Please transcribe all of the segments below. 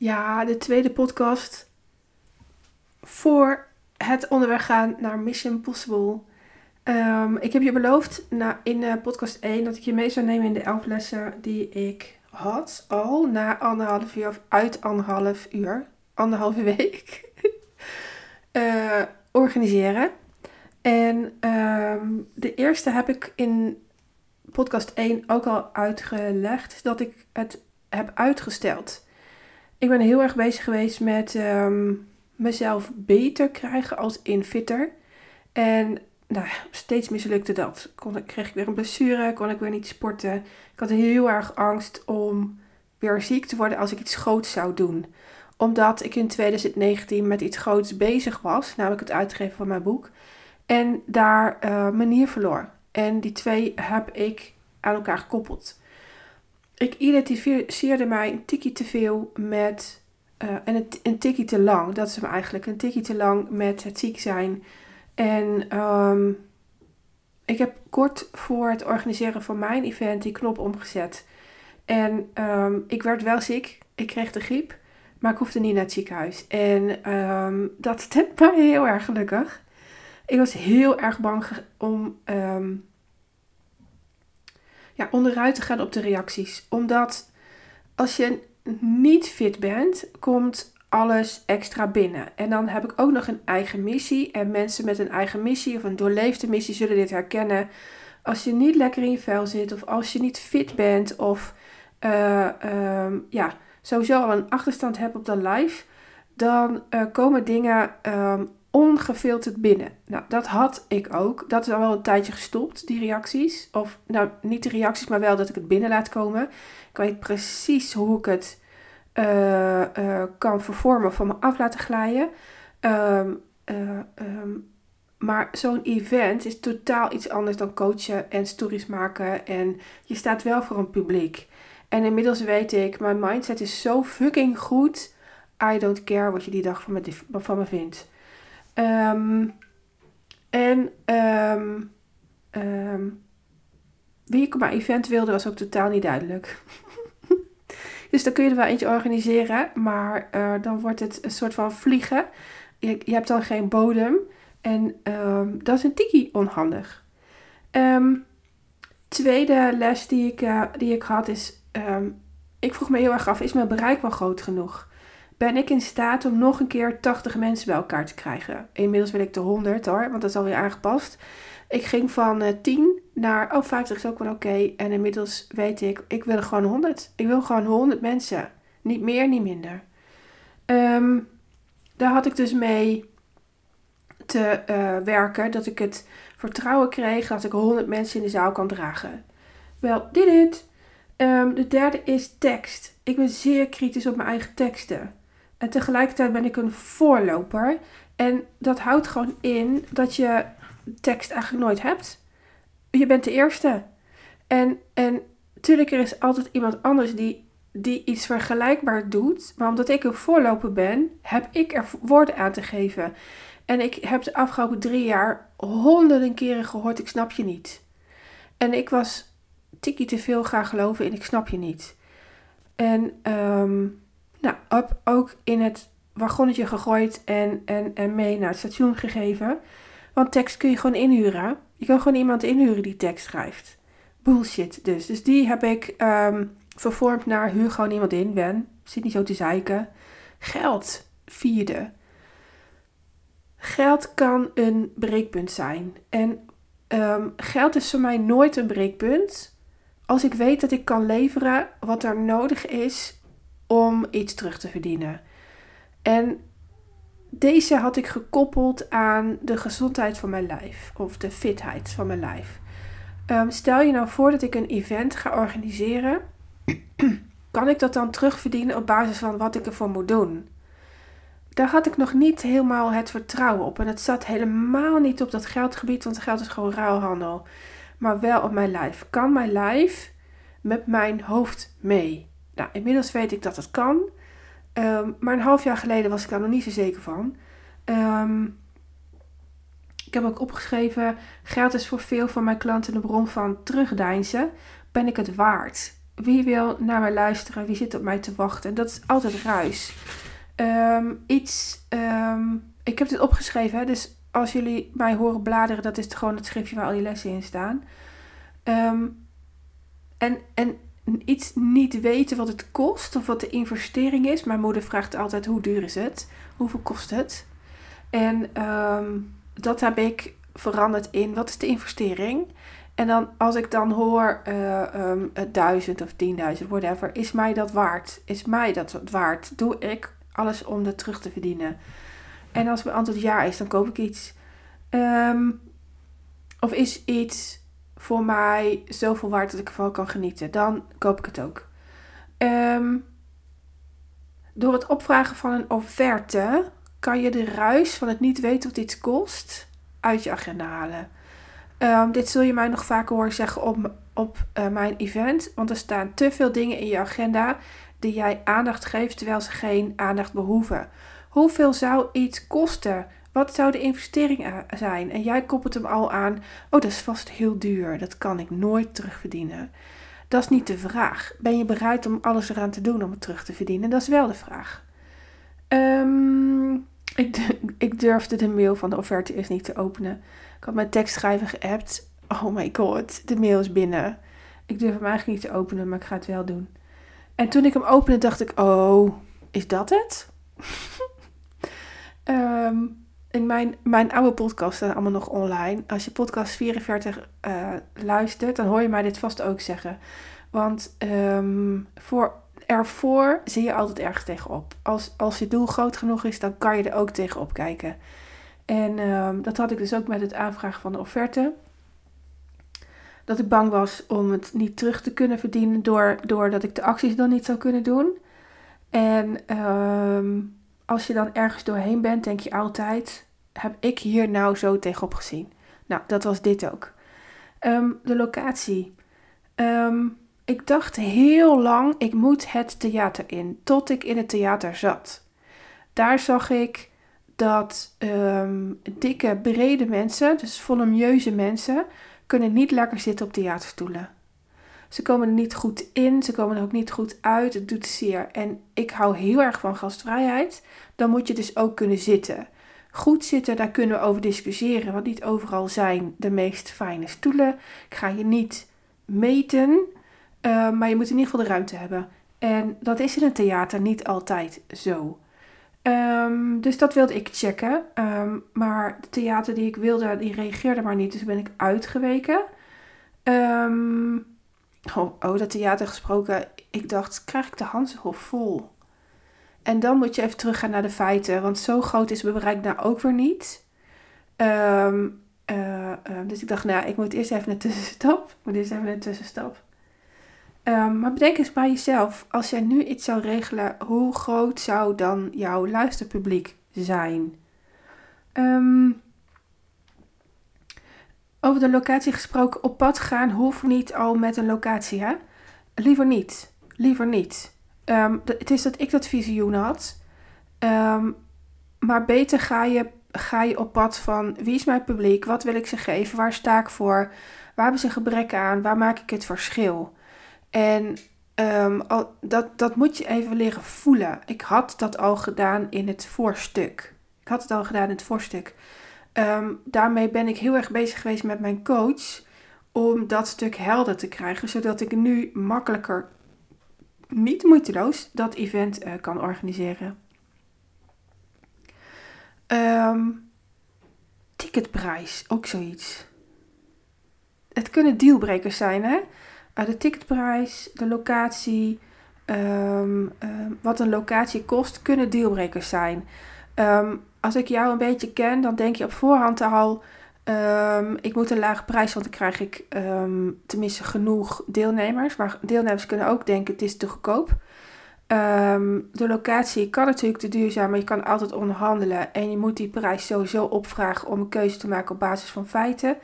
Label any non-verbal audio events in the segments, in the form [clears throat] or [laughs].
Ja, de tweede podcast voor het onderweg gaan naar Mission Possible. Ehm, ik heb je beloofd na, in uh, podcast 1 dat ik je mee zou nemen in de 11 lessen die ik had al na anderhalf uur of uit anderhalf uur, anderhalve week, uh, [laughs] organiseren. En ehm, de eerste heb ik in podcast 1 ook al uitgelegd dat ik het heb uitgesteld. Ik ben heel erg bezig geweest met um, mezelf beter krijgen als infitter. En nou, steeds mislukte dat. Kon, ik, kreeg ik weer een blessure, kon ik weer niet sporten. Ik had heel erg angst om weer ziek te worden als ik iets groots zou doen. Omdat ik in 2019 met iets groots bezig was, namelijk het uitgeven van mijn boek. En daar uh, manier verloor. En die twee heb ik aan elkaar gekoppeld. Ik identificeerde mij een tikkie te veel met. Uh, en een, tikkie te lang. Dat is hem eigenlijk. Een tikkie te lang met het ziek zijn. En um, ik heb kort voor het organiseren van mijn event die knop omgezet. En um, ik werd wel ziek. Ik kreeg de griep. Maar ik hoefde niet naar het ziekenhuis. En um, dat [laughs] stemt mij heel erg gelukkig. Ik was heel erg bang om ja, onderuit te gaan op de reacties. Omdat als je niet fit bent, komt alles extra binnen. En dan heb ik ook nog een eigen missie. En mensen met een eigen missie of een doorleefde missie zullen dit herkennen. Als je niet lekker in je vel zit, of als je niet fit bent, of uh, um, ja, sowieso al een achterstand hebt op de live, dan uh, komen dingen um, ongefilterd binnen. Nou, dat had ik ook. Dat is al wel een tijdje gestopt, die reacties. Of nou, niet de reacties, maar wel dat ik het binnen laat komen. Ik weet precies hoe ik het uh, uh, kan vervormen, van me af laten glijden. Um, uh, um, maar zo'n event is totaal iets anders dan coachen en stories maken. En je staat wel voor een publiek. En inmiddels weet ik, mijn mindset is zo fucking goed. I don't care wat je die dag van me, van me vindt. Um, en um, um, wie ik mijn event wilde was ook totaal niet duidelijk. [laughs] dus dan kun je er wel eentje organiseren, maar uh, dan wordt het een soort van vliegen. Je, je hebt dan geen bodem en dat is een tiki onhandig. tweede les die ik, uh, die ik had is, ik vroeg me heel erg af, is mijn bereik wel groot genoeg? Ben ik in staat om nog een keer 80 mensen bij elkaar te krijgen. Inmiddels wil ik de 100 hoor, want dat is alweer aangepast. Ik ging van uh, eh, 10 naar, oh 50 is ook wel oké. En inmiddels weet ik, ik wil gewoon 100. Ik wil gewoon 100 mensen. Niet meer, niet minder. Um, daar had ik dus mee te uh, werken. Dat ik het vertrouwen kreeg dat ik 100 mensen in de zaal kan dragen. Wel, dit it. Um, de derde is tekst. Ik ben zeer kritisch op mijn eigen teksten. En tegelijkertijd ben ik een voorloper. En dat houdt gewoon in dat je tekst eigenlijk nooit hebt. Je bent de eerste. En, en natuurlijk, er is altijd iemand anders die, die iets vergelijkbaar doet. Maar omdat ik een voorloper ben, heb ik er woorden aan te geven. En ik heb de afgelopen drie jaar honderden keren gehoord: ik snap je niet. En ik was tikkie te veel gaan geloven in: ik snap je niet. En um, nou, ook in het wagonnetje gegooid en, en, en mee naar het station gegeven. Want tekst kun je gewoon inhuren. Je kan gewoon iemand inhuren die tekst schrijft. Bullshit dus. Dus die heb ik um, vervormd naar huur gewoon iemand in. Ben, zit niet zo te zeiken. Geld, vierde. Geld kan een breekpunt zijn. En um, geld is voor mij nooit een breekpunt. Als ik weet dat ik kan leveren wat er nodig is om iets terug te verdienen. En deze had ik gekoppeld aan de gezondheid van mijn lijf of de fitheid van mijn lijf. Um, stel je nou voor dat ik een event ga organiseren, [clears throat] kan ik dat dan terugverdienen op basis van wat ik ervoor moet doen? Daar had ik nog niet helemaal het vertrouwen op. En het zat helemaal niet op dat geldgebied, want geld is gewoon ruilhandel. Maar wel op mijn lijf. Kan mijn lijf met mijn hoofd mee? Nou, inmiddels weet ik dat het kan. Um, maar een half jaar geleden was ik daar nog niet zo zeker van. Um, ik heb ook opgeschreven: geld is voor veel van mijn klanten een bron van terugdeinzen. Ben ik het waard? Wie wil naar mij luisteren? Wie zit op mij te wachten? En dat is altijd ruis. Ehm, iets, ehm, ik heb dit opgeschreven, hè, dus als jullie mij horen bladeren, dat is gewoon het schriftje waar al die lessen in staan. Ehm, en, en iets niet weten wat het kost of wat de investering is. Mijn moeder vraagt altijd hoe duur is het? Hoeveel kost het? En dat heb ik veranderd in wat is de investering? En dan als ik dan hoor uh, um, duizend of tienduizend, whatever, is mij dat waard? Is mij dat waard? Doe ik alles om dat terug te verdienen? En als mijn antwoord ja is, dan koop ik iets. Ehm, of is iets voor mij zoveel waard dat ik ervan kan genieten? Dan koop ik het ook. Ehm, door het opvragen van een offerte kan je de ruis van het niet weten wat iets kost uit je agenda halen. Um, dit zul je mij nog vaker horen zeggen op, op uh, mijn event. Want er staan te veel dingen in je agenda die jij aandacht geeft terwijl ze geen aandacht behoeven. Hoeveel zou iets kosten? Wat zou de investering zijn? En jij koppelt hem al aan. Oh, dat is vast heel duur. Dat kan ik nooit terugverdienen. Dat is niet de vraag. Ben je bereid om alles eraan te doen om het terug te verdienen? Dat is wel de vraag. Um, ik, ik durfde de mail van de offerte eerst niet te openen. Ik had mijn tekstschrijver geappt. Oh my god, de mail is binnen. Ik durf hem eigenlijk niet te openen, maar ik ga het wel doen. En toen ik hem opende, dacht ik: Oh, is dat het? um, [laughs] in mijn, mijn oude podcast staan allemaal nog online. Als je podcast 44 uh, eh, luistert, dan hoor je mij dit vast ook zeggen. Want um, voor ervoor zie je altijd ergens tegenop. Als, als je doel groot genoeg is, dan kan je er ook tegenop kijken. En um, dat had ik dus ook met het aanvragen van de offerte. Dat ik bang was om het niet terug te kunnen verdienen door, doordat ik de acties dan niet zou kunnen doen. En um, als je dan ergens doorheen bent, denk je altijd: heb ik hier nou zo tegenop gezien? Nou, dat was dit ook. Um, de locatie. Um, ik dacht heel lang, ik moet het theater in, tot ik in het theater zat. Daar zag ik dat um, dikke, brede mensen, dus volumineuze mensen, kunnen niet lekker zitten op theaterstoelen. Ze komen er niet goed in, ze komen er ook niet goed uit, het doet zeer. En ik hou heel erg van gastvrijheid, dan moet je dus ook kunnen zitten. Goed zitten, daar kunnen we over discussiëren, want niet overal zijn de meest fijne stoelen. Ik ga je niet meten, uh, maar je moet in ieder geval de ruimte hebben. En dat is in een theater niet altijd zo. Um, dus dat wilde ik checken. Um, maar de theater die ik wilde, die reageerde maar niet. Dus ben ik uitgeweken. Um, oh, oh, dat theater gesproken. Ik dacht, krijg ik de Hanshof vol? En dan moet je even teruggaan naar de feiten. Want zo groot is mijn bereik nou ook weer niet. Um, uh, dus ik dacht, nou, ik moet eerst even een tussenstap. Ik moet eerst even een tussenstap. Um, maar bedenk eens bij jezelf, als jij nu iets zou regelen, hoe groot zou dan jouw luisterpubliek zijn? Um, over de locatie gesproken, op pad gaan hoeft niet al met een locatie, hè? Liever niet. Liever niet. Um, het is dat ik dat visioen had. maar beter ga je, ga je op pad van wie is mijn publiek? Wat wil ik ze geven? Waar sta ik voor? Waar hebben ze gebrek aan? Waar maak ik het verschil? En um, al, dat, dat moet je even leren voelen. Ik had dat al gedaan in het voorstuk. Ik had het al gedaan in het voorstuk. Um, daarmee ben ik heel erg bezig geweest met mijn coach. Om dat stuk helder te krijgen. Zodat ik nu makkelijker, niet moeiteloos, dat event uh, kan organiseren. Um, ticketprijs, ook zoiets. Het kunnen dealbrekers zijn, hè? uh, de ticketprijs, de locatie, ehm, ehm, wat een locatie kost, kunnen deelbrekers zijn. Ehm, als ik jou een beetje ken, dan denk je op voorhand al, ik moet een lage prijs, want dan krijg ik tenminste genoeg deelnemers. Maar deelnemers kunnen ook denken, het is te goedkoop. de locatie kan natuurlijk te duur zijn, maar je kan altijd onderhandelen. En je moet die prijs sowieso opvragen om een keuze te maken op basis van feiten.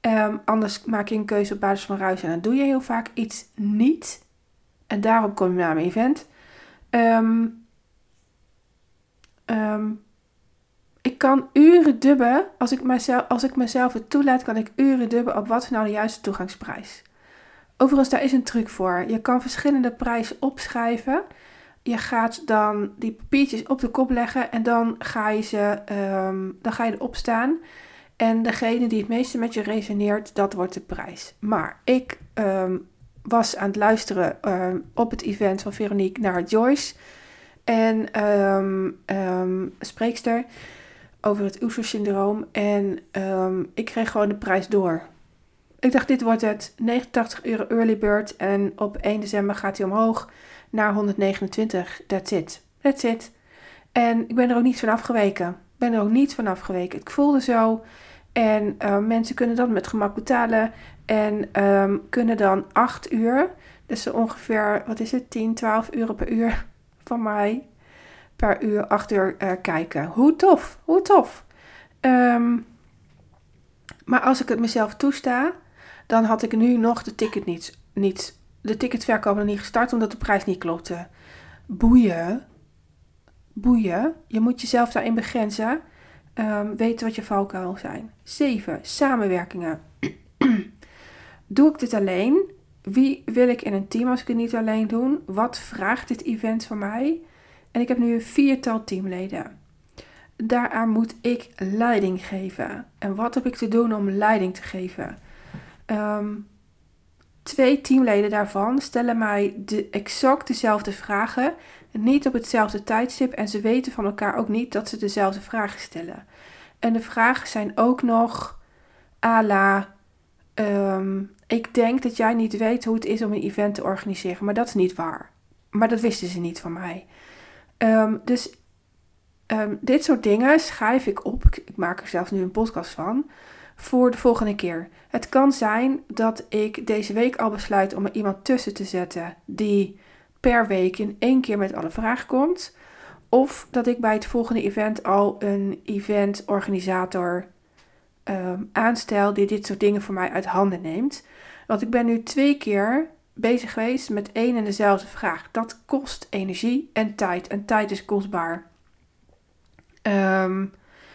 Ehm, anders maak je een keuze op basis van ruis en dan doe je heel vaak iets niet. En daarom kom je naar mijn event. Ehm, ehm, ik kan uren dubben, als ik, mezelf, als ik mezelf het toelaat, kan ik uren dubben op wat nou de juiste toegangsprijs. Overigens, daar is een truc voor. Je kan verschillende prijzen opschrijven. Je gaat dan die papiertjes op de kop leggen en dan ga je ze ehm, dan ga je erop staan. En degene die het meeste met je resoneert, dat wordt de prijs. Maar ik ehm, was aan het luisteren ehm, op het event van Veronique naar Joyce. En um, spreekster over het Oeser-syndroom. En ik kreeg gewoon de prijs door. Ik dacht, dit wordt het 89 euro early bird. En op 1 december gaat hij omhoog naar 129. That's it. That's it. En ik ben er ook niet van afgeweken. Ik ben er ook niet van afgeweken. Ik voelde zo. En uh, mensen kunnen dat met gemak betalen. En um, kunnen dan 8 uur, dus ongeveer, wat is het, 10, 12 euro per uur van mij, per uur, 8 uur uh, kijken. Hoe tof, hoe tof. Um, maar als ik het mezelf toesta, dan had ik nu nog de ticket niet, niet de ticketverkoop nog niet gestart omdat de prijs niet klopte. Boeien. Boeien. Je moet jezelf daarin begrenzen. Um, weten wat je valkuil zijn. 7. Samenwerkingen. [clears throat] doe ik dit alleen? Wie wil ik in een team als ik het niet alleen doe? Wat vraagt dit event van mij? En ik heb nu een viertal teamleden. Daaraan moet ik leiding geven. En wat heb ik te doen om leiding te geven? Um, twee teamleden daarvan stellen mij de, exact dezelfde vragen. Niet op hetzelfde tijdstip. En ze weten van elkaar ook niet dat ze dezelfde vragen stellen. En de vragen zijn ook nog à la... Ehm, ik denk dat jij niet weet hoe het is om een event te organiseren. Maar dat is niet waar. Maar dat wisten ze niet van mij. Ehm, dus dit soort dingen schrijf ik op. ik maak er zelfs nu een podcast van voor de volgende keer. Het kan zijn dat ik deze week al besluit om er iemand tussen te zetten die per week in één keer met alle vragen komt. Of dat ik bij het volgende event al een eventorganisator um, aanstel die dit soort dingen voor mij uit handen neemt. Want ik ben nu twee keer bezig geweest met één en dezelfde vraag. Dat kost energie en tijd. En tijd is kostbaar. Um,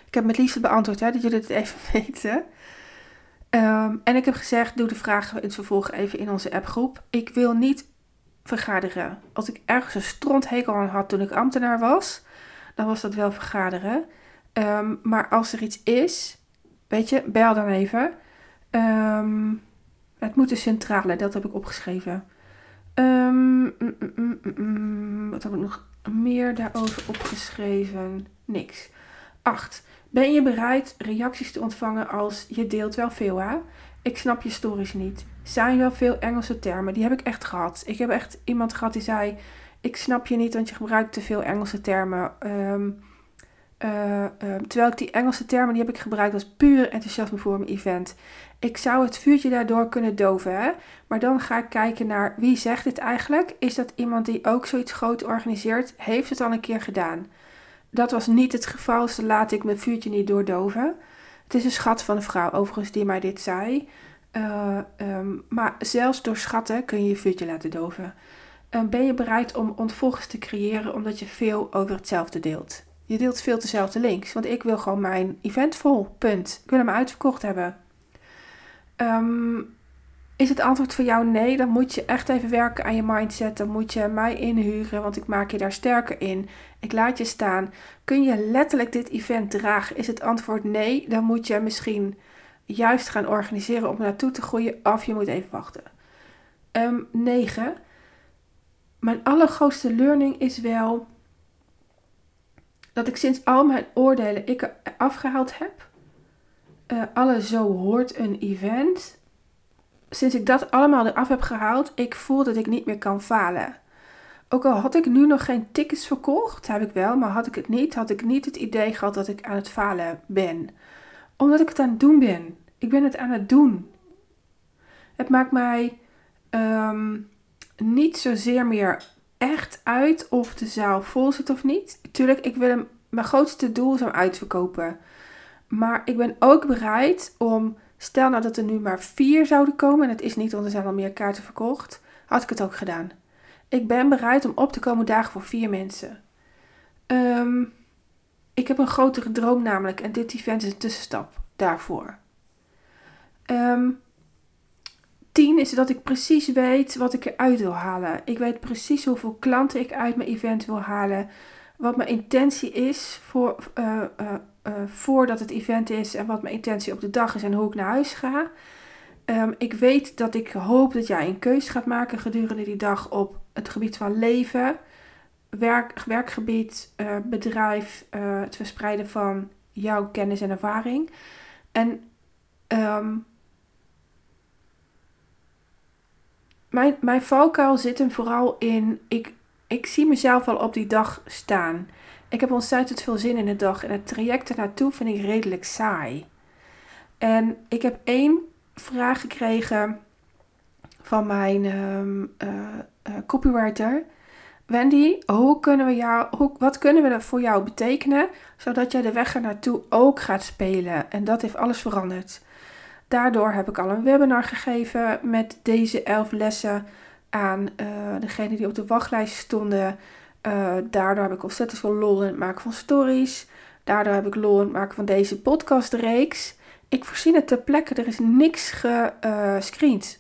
ik heb met liefde beantwoord, dat jullie het even [laughs] weten. Um, en ik heb gezegd, doe de vragen in het vervolg even in onze appgroep. Ik wil niet vergaderen. Als ik ergens een stronthekel aan had toen ik ambtenaar was, dan was dat wel vergaderen. Um, maar als er iets is, weet je, bel dan even. Um, het moet de centrale, dat heb ik opgeschreven. Mm, mm, mm, wat heb ik nog meer daarover opgeschreven? Niks. 8. Ben je bereid reacties te ontvangen als je deelt wel veel hè? Ik snap je stories niet. Zijn wel veel Engelse termen? Die heb ik echt gehad. Ik heb echt iemand gehad die zei: Ik snap je niet, want je gebruikt te veel Engelse termen. Ehm, eh, ehm, terwijl ik die Engelse termen die heb ik gebruikt als puur enthousiasme voor mijn event. Ik zou het vuurtje daardoor kunnen doven, hè? maar dan ga ik kijken naar wie zegt dit eigenlijk. Is dat iemand die ook zoiets groot organiseert? Heeft het al een keer gedaan? dat was niet het geval, dus laat ik mijn vuurtje niet doordoven. Het is een schat van een vrouw, overigens, die mij dit zei. Uh, um, maar zelfs door schatten kun je je vuurtje laten doven. Um, ben je bereid om ontvolgers te creëren omdat je veel over hetzelfde deelt? Je deelt veel dezelfde links, want ik wil gewoon mijn event vol, punt. Ik wil hem uitverkocht hebben. Um, is het antwoord voor jou nee, dan moet je echt even werken aan je mindset. Dan moet je mij inhuren, want ik maak je daar sterker in. Ik laat je staan. Kun je letterlijk dit event dragen? Is het antwoord nee, dan moet je misschien juist gaan organiseren om naartoe te groeien. Of je moet even wachten. Um, 9. Mijn allergrootste learning is wel dat ik sinds al mijn oordelen ik afgehaald heb. Uh, alle zo hoort een event sinds ik dat allemaal eraf heb gehaald, ik voel dat ik niet meer kan falen. Ook al had ik nu nog geen tickets verkocht, heb ik wel, maar had ik het niet, had ik niet het idee gehad dat ik aan het falen ben. Omdat ik het aan het doen ben. Ik ben het aan het doen. Het maakt mij um, niet zozeer meer echt uit of de zaal vol zit of niet. Tuurlijk, ik wil mijn grootste doel is uitverkopen. Maar ik ben ook bereid om Stel nou dat er nu maar vier zouden komen en het is niet, want er zijn al meer kaarten verkocht, had ik het ook gedaan. Ik ben bereid om op te komen dagen voor vier mensen. Um, ik heb een grotere droom namelijk en dit event is een tussenstap daarvoor. Um, 10 is dat ik precies weet wat ik eruit wil halen. Ik weet precies hoeveel klanten ik uit mijn event wil halen. Wat mijn intentie is voor, uh, uh, voordat het event is. En wat mijn intentie op de dag is en hoe ik naar huis ga. Um, ik weet dat ik hoop dat jij een keuze gaat maken gedurende die dag op het gebied van leven, werk, werkgebied, bedrijf, het verspreiden van jouw kennis en ervaring. En um, mijn, mijn valkuil zit hem vooral in. Ik, ik zie mezelf al op die dag staan. Ik heb ontzettend veel zin in de dag. En het traject ernaartoe vind ik redelijk saai. En ik heb één vraag gekregen van mijn um, uh, copywriter. Wendy, hoe kunnen we jou, hoe, wat kunnen we voor jou betekenen zodat jij de weg er naartoe ook gaat spelen? En dat heeft alles veranderd. Daardoor heb ik al een webinar gegeven met deze elf lessen aan uh, degenen die op de wachtlijst stonden. Uh, daardoor heb ik ontzettend veel lol in het maken van stories. Daardoor heb ik lol in het maken van deze podcastreeks. Ik voorzien het ter plekke, er is niks gescreend.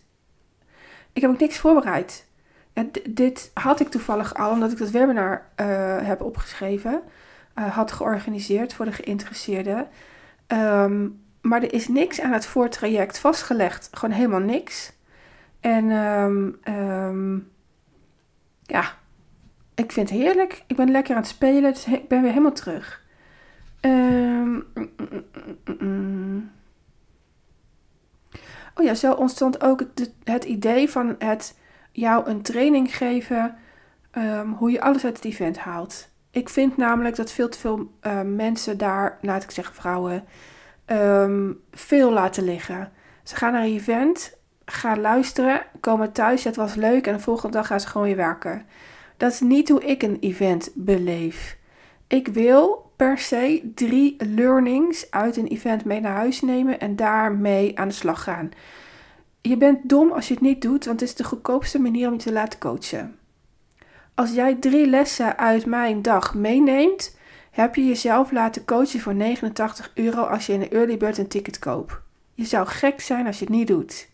ik heb ook niks voorbereid. En dit had ik toevallig al, omdat ik dat webinar uh, heb opgeschreven, had georganiseerd voor de geïnteresseerden. Um, maar er is niks aan het voortraject vastgelegd. Gewoon helemaal niks. En um, um, ja, ik vind het heerlijk. Ik ben lekker aan het spelen. Dus ik ben weer helemaal terug. Um, oh ja, zo ontstond ook het, idee van het jou een training geven. hoe je alles uit het event haalt. Ik vind namelijk dat veel te veel uh, mensen daar, laat ik zeggen vrouwen, veel laten liggen. Ze gaan naar een event, gaan luisteren, komen thuis, het was leuk en de volgende dag gaan ze gewoon weer werken. Dat is niet hoe ik een event beleef. Ik wil per se drie learnings uit een event mee naar huis nemen en daarmee aan de slag gaan. Je bent dom als je het niet doet, want het is de goedkoopste manier om je te laten coachen. Als jij drie lessen uit mijn dag meeneemt, heb je jezelf laten coachen voor 89 euro als je in de early bird een ticket koopt. Je zou gek zijn als je het niet doet.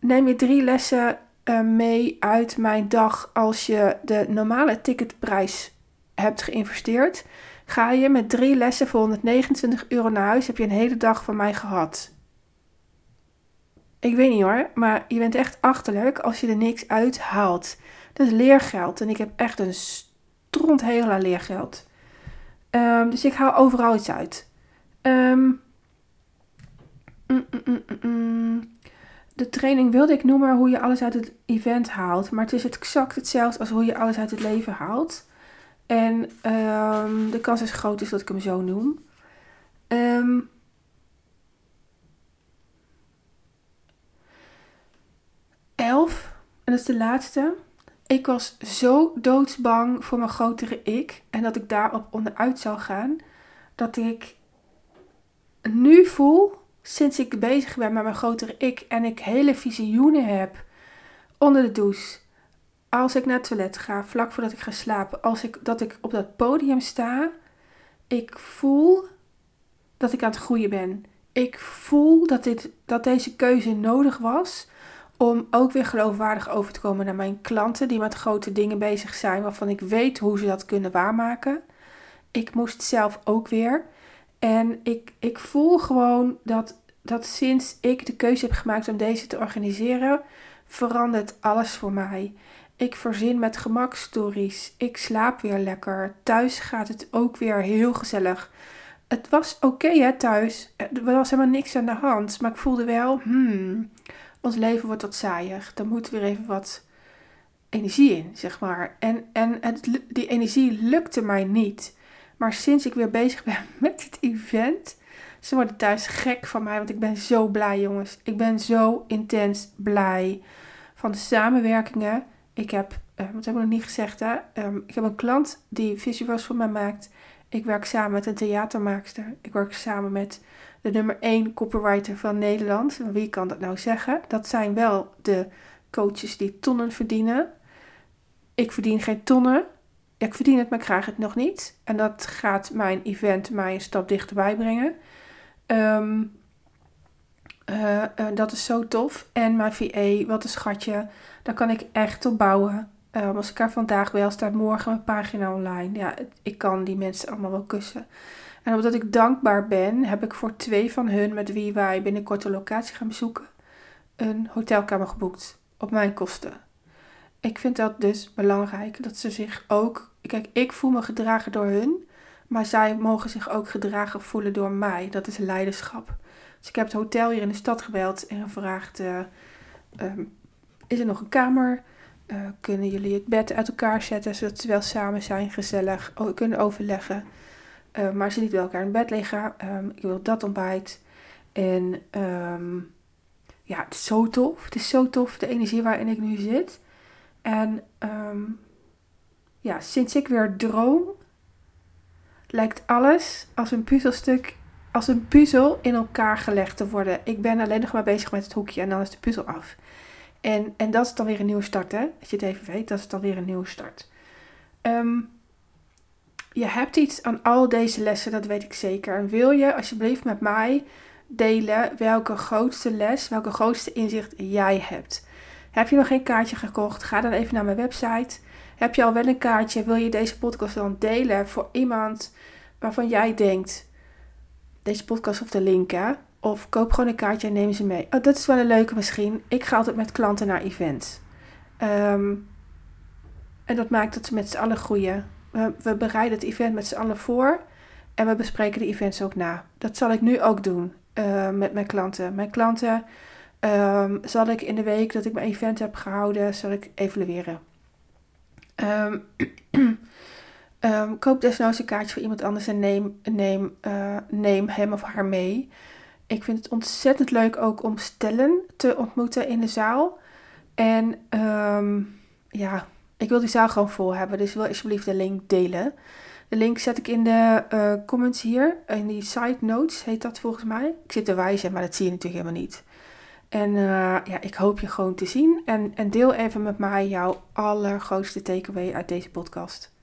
Neem je drie lessen uh, mee uit mijn dag als je de normale ticketprijs hebt geïnvesteerd. Ga je met drie lessen voor 129 euro naar huis, heb je een hele dag van mij gehad. Ik weet niet hoor, maar je bent echt achterlijk als je er niks uit haalt. Dat is leergeld en ik heb echt een stront heel aan leergeld. Um, dus ik haal overal iets uit. Um, mm, mm, mm, de training wilde ik noemen hoe je alles uit het event haalt. Maar het is exact hetzelfde als hoe je alles uit het leven haalt. En um, de kans is groot is dat ik hem zo noem. Um, elf. En dat is de laatste. Ik was zo doodsbang voor mijn grotere ik en dat ik daarop onderuit zou gaan, dat ik nu voel, sinds ik bezig ben met mijn grotere ik en ik hele visioenen heb onder de douche, als ik naar het toilet ga, vlak voordat ik ga slapen, als ik, dat ik op dat podium sta, ik voel dat ik aan het groeien ben. Ik voel dat, dit, dat deze keuze nodig was om ook weer geloofwaardig over te komen naar mijn klanten die met grote dingen bezig zijn, waarvan ik weet hoe ze dat kunnen waarmaken. Ik moest zelf ook weer. En ik, ik voel gewoon dat, dat sinds ik de keuze heb gemaakt om deze te organiseren, verandert alles voor mij. Ik verzin met gemak stories. Ik slaap weer lekker. Thuis gaat het ook weer heel gezellig. Het was oké hè thuis. Er was helemaal niks aan de hand. Maar ik voelde wel, hmm, ons leven wordt wat saaier. Dan moet weer even wat energie in, zeg maar. En, en het, die energie lukte mij niet. Maar sinds ik weer bezig ben [laughs] met het event, ze worden thuis gek van mij, want ik ben zo blij, jongens. Ik ben zo intens blij van de samenwerkingen. Ik heb, uh, wat heb ik nog niet gezegd, hè? Um, ik heb een klant die visuals voor mij maakt. Ik werk samen met een theatermaakster. Ik werk samen met de nummer 1 copywriter van Nederland. Wie kan dat nou zeggen? Dat zijn wel de coaches die tonnen verdienen. Ik verdien geen tonnen. Ik verdien het, maar ik krijg het nog niet. En dat gaat mijn event mij een stap dichterbij brengen. Um, Uh, dat is zo tof. En mijn VA, wat een schatje. Daar kan ik echt op bouwen. Uh, als ik haar vandaag bel, staat morgen mijn pagina online. Ja, ik kan die mensen allemaal wel kussen. En omdat ik dankbaar ben, heb ik voor twee van hun, met wie wij binnenkort de locatie gaan bezoeken, een hotelkamer geboekt. Op mijn kosten. Ik vind dat dus belangrijk, dat ze zich ook... Kijk, ik voel me gedragen door hun, maar zij mogen zich ook gedragen voelen door mij. Dat is leiderschap. Dus ik heb het hotel hier in de stad gebeld en gevraagd: uh, um, is er nog een kamer? Uh, kunnen jullie het bed uit elkaar zetten zodat ze wel samen zijn, gezellig kunnen overleggen? Uh, maar ze niet bij elkaar in bed liggen. Um, ik wil dat ontbijt. En um, ja, het is zo tof. Het is zo tof, de energie waarin ik nu zit. En ja, sinds ik weer droom, lijkt alles als een puzzelstuk als een puzzel in elkaar gelegd te worden. Ik ben alleen nog maar bezig met het hoekje en dan is de puzzel af. En, en dat is dan weer een nieuwe start, hè? Als je het even weet, dat is dan weer een nieuwe start. Ehm, je hebt iets aan al deze lessen, dat weet ik zeker. En wil je alsjeblieft met mij delen welke grootste les, welke grootste inzicht jij hebt? Heb je nog geen kaartje gekocht? Ga dan even naar mijn website. Heb je al wel een kaartje? Wil je deze podcast dan delen voor iemand waarvan jij denkt: deze podcast of de link, hè? Of koop gewoon een kaartje en neem ze mee. Oh, dat is wel een leuke misschien. Ik ga altijd met klanten naar events. Ehm, en dat maakt dat ze met z'n allen groeien. We, we bereiden het event met z'n allen voor. En we bespreken de events ook na. Dat zal ik nu ook doen uh, met mijn klanten. Mijn klanten um, zal ik in de week dat ik mijn event heb gehouden, zal ik evalueren. Um, Um, [clears throat] koop desnoods een kaartje voor iemand anders en neem, neem, uh, neem hem of haar mee. Ik vind het ontzettend leuk ook om stellen te ontmoeten in de zaal. En ja, ik wil die zaal gewoon vol hebben. Dus wil alsjeblieft de link delen. De link zet ik in de uh, comments hier. In die side notes heet dat volgens mij. Ik zit te wijzen, maar dat zie je natuurlijk helemaal niet. En uh, ja, ik hoop je gewoon te zien. En, en deel even met mij jouw allergrootste takeaway uit deze podcast.